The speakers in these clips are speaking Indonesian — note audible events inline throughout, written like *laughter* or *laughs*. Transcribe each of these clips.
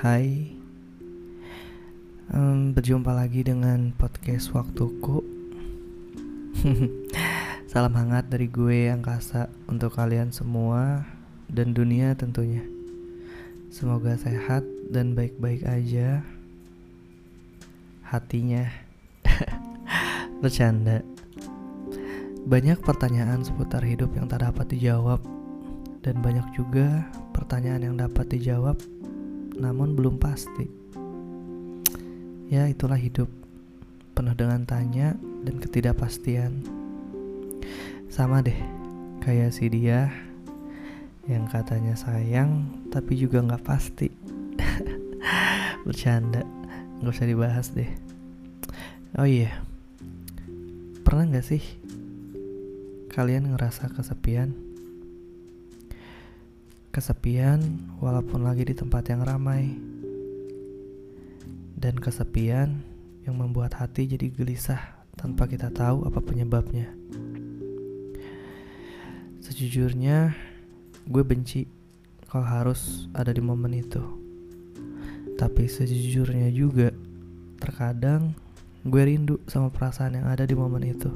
Hai. Um, Berjumpa lagi dengan podcast Waktuku. *laughs* Salam hangat dari gue Angkasa Untuk kalian semua Dan dunia tentunya. Semoga sehat dan baik-baik aja Hatinya. *laughs* Bercanda. Banyak pertanyaan seputar hidup yang tak dapat dijawab Dan banyak juga pertanyaan yang dapat dijawab namun belum pasti. Ya, itulah hidup. Penuh dengan tanya dan ketidakpastian. Sama deh, kayak si dia yang katanya sayang tapi juga nggak pasti. *laughs* Bercanda, nggak usah dibahas deh. Oh iya, pernah nggak sih kalian ngerasa kesepian? Kesepian walaupun lagi di tempat yang ramai. Dan kesepian yang membuat hati jadi gelisah tanpa kita tahu apa penyebabnya. Sejujurnya gue benci kalau harus ada di momen itu. Tapi sejujurnya juga terkadang gue rindu sama perasaan yang ada di momen itu.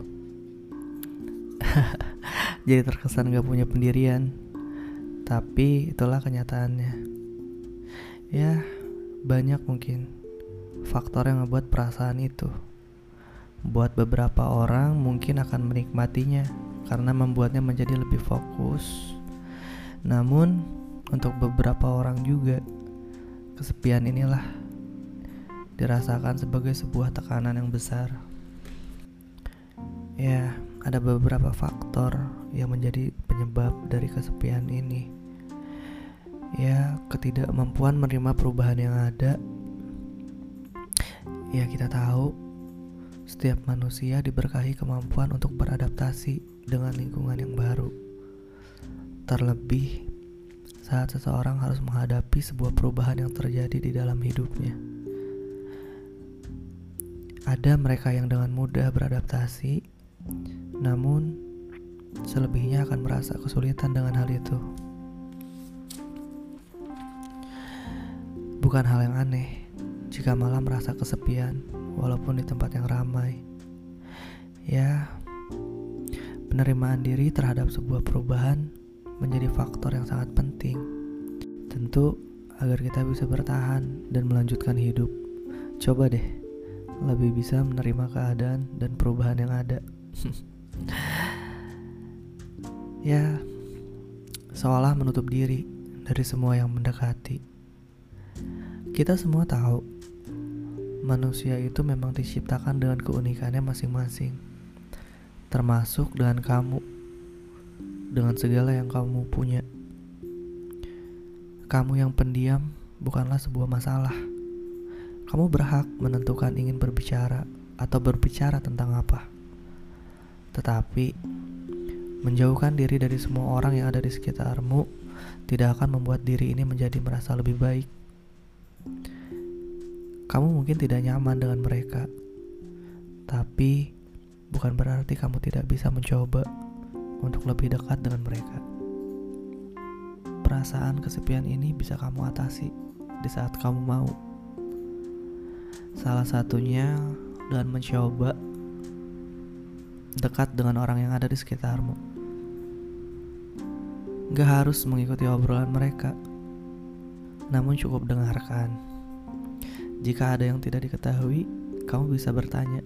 *laughs* Jadi terkesan gak punya pendirian tapi itulah kenyataannya. Ya, banyak mungkin faktor yang membuat perasaan itu. Buat beberapa orang mungkin akan menikmatinya karena membuatnya menjadi lebih fokus. Namun, untuk beberapa orang juga kesepian inilah dirasakan sebagai sebuah tekanan yang besar. Ya, ada beberapa faktor yang menjadi penyebab dari kesepian ini. Ya, ketidakmampuan menerima perubahan yang ada. Ya, kita tahu setiap manusia diberkahi kemampuan untuk beradaptasi dengan lingkungan yang baru. Terlebih saat seseorang harus menghadapi sebuah perubahan yang terjadi di dalam hidupnya. Ada mereka yang dengan mudah beradaptasi, namun, selebihnya akan merasa kesulitan dengan hal itu. Bukan hal yang aneh jika malah merasa kesepian, walaupun di tempat yang ramai. Ya, penerimaan diri terhadap sebuah perubahan menjadi faktor yang sangat penting. Tentu, agar kita bisa bertahan dan melanjutkan hidup, coba deh lebih bisa menerima keadaan dan perubahan yang ada. *laughs* ya, seolah menutup diri dari semua yang mendekati. Kita semua tahu, manusia itu memang diciptakan dengan keunikannya masing-masing, termasuk dengan kamu, dengan segala yang kamu punya. Kamu yang pendiam bukanlah sebuah masalah. Kamu berhak menentukan ingin berbicara atau berbicara tentang apa. Tetapi, menjauhkan diri dari semua orang yang ada di sekitarmu tidak akan membuat diri ini menjadi merasa lebih baik. Kamu mungkin tidak nyaman dengan mereka, tapi bukan berarti kamu tidak bisa mencoba untuk lebih dekat dengan mereka. Perasaan kesepian ini bisa kamu atasi di saat kamu mau. Salah satunya dengan mencoba dekat dengan orang yang ada di sekitarmu. Gak harus mengikuti obrolan mereka, namun cukup dengarkan. Jika ada yang tidak diketahui, kamu bisa bertanya.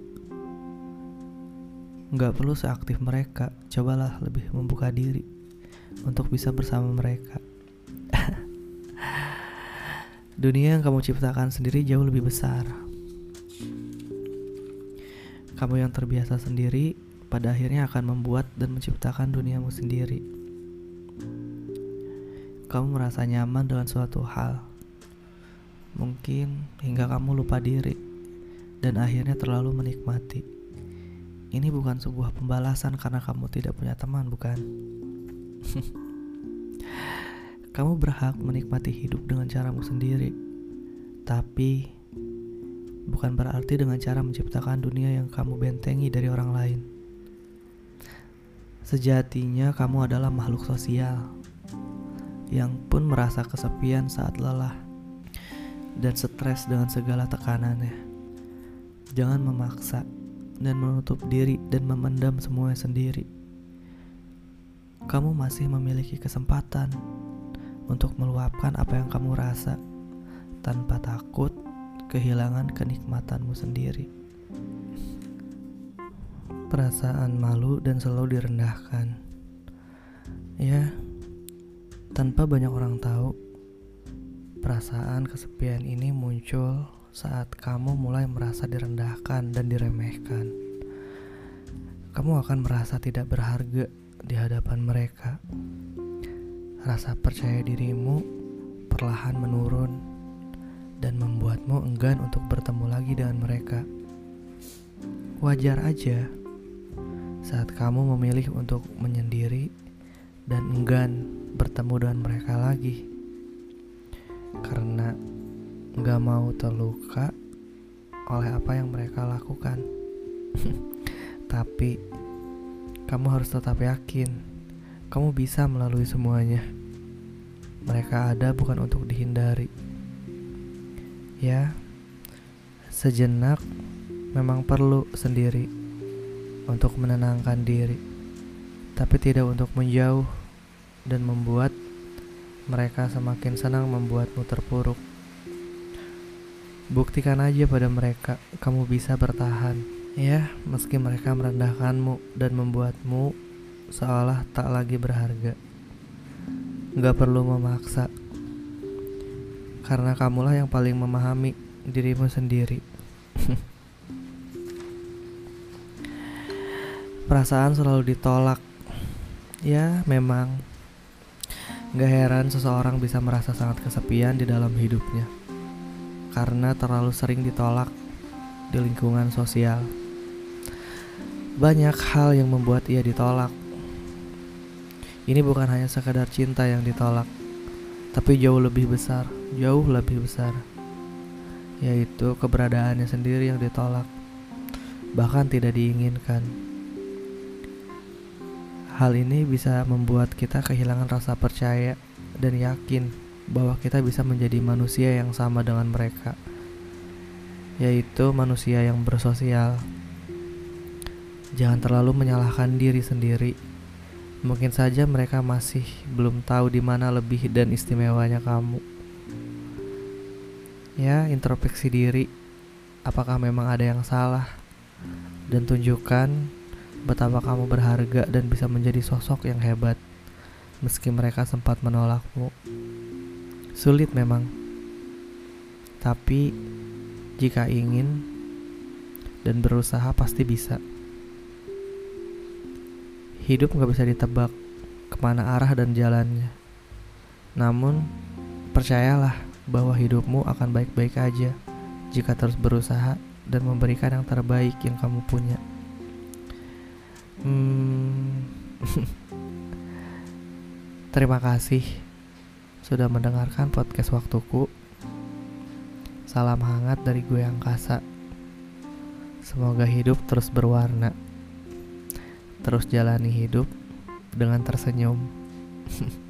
Gak perlu seaktif mereka, cobalah lebih membuka diri untuk bisa bersama mereka. *laughs* Dunia yang kamu ciptakan sendiri jauh lebih besar. Kamu yang terbiasa sendiri pada akhirnya akan membuat dan menciptakan duniamu sendiri. Kamu merasa nyaman dengan suatu hal, mungkin hingga kamu lupa diri dan akhirnya terlalu menikmati. Ini bukan sebuah pembalasan karena kamu tidak punya teman, bukan? *laughs* kamu berhak menikmati hidup dengan caramu sendiri, tapi bukan berarti dengan cara menciptakan dunia yang kamu bentengi dari orang lain. Sejatinya kamu adalah makhluk sosial yang pun merasa kesepian saat lelah. dan stres dengan segala tekanannya. Jangan memaksa dan menutup diri dan memendam semuanya sendiri. Kamu masih memiliki kesempatan untuk meluapkan apa yang kamu rasa tanpa takut kehilangan kenikmatanmu sendiri. Perasaan malu dan selalu direndahkan. Ya, tanpa banyak orang tahu, perasaan kesepian ini muncul saat kamu mulai merasa direndahkan dan diremehkan. Kamu akan merasa tidak berharga di hadapan mereka. Rasa percaya dirimu perlahan menurun dan membuatmu enggan untuk bertemu lagi dengan mereka. Wajar aja saat kamu memilih untuk menyendiri dan enggan bertemu dengan mereka lagi karena nggak mau terluka oleh apa yang mereka lakukan. *laughs* Tapi kamu harus tetap yakin kamu bisa melalui semuanya. Mereka ada bukan untuk dihindari. Ya, sejenak memang perlu sendiri untuk menenangkan diri, tapi tidak untuk menjauh dan membuat mereka semakin senang membuatmu terpuruk. Buktikan aja pada mereka kamu bisa bertahan, ya, meski mereka merendahkanmu dan membuatmu seolah tak lagi berharga. Gak perlu memaksa karena kamulah yang paling memahami dirimu sendiri. *laughs* Perasaan selalu ditolak. Ya, memang gak heran seseorang bisa merasa sangat kesepian di dalam hidupnya karena terlalu sering ditolak di lingkungan sosial. Banyak hal yang membuat ia ditolak. Ini bukan hanya sekadar cinta yang ditolak, tapi jauh lebih besar jauh lebih besar, yaitu keberadaannya sendiri yang ditolak, bahkan tidak diinginkan. Hal ini bisa membuat kita kehilangan rasa percaya dan yakin bahwa kita bisa menjadi manusia yang sama dengan mereka, yaitu manusia yang bersosial. Jangan terlalu menyalahkan diri sendiri. Mungkin saja mereka masih belum tahu di mana lebih dan istimewanya kamu ya introspeksi diri apakah memang ada yang salah dan tunjukkan betapa kamu berharga dan bisa menjadi sosok yang hebat meski mereka sempat menolakmu. Sulit memang. Tapi jika ingin dan berusaha pasti bisa. Hidup gak bisa ditebak ke mana arah dan jalannya. Namun percayalah bahwa hidupmu akan baik-baik aja jika terus berusaha dan memberikan yang terbaik yang kamu punya. Hmm, *laughs* terima kasih sudah mendengarkan podcast waktuku. Salam hangat dari gue yang kasa. Semoga hidup terus berwarna. Terus jalani hidup dengan tersenyum. *laughs*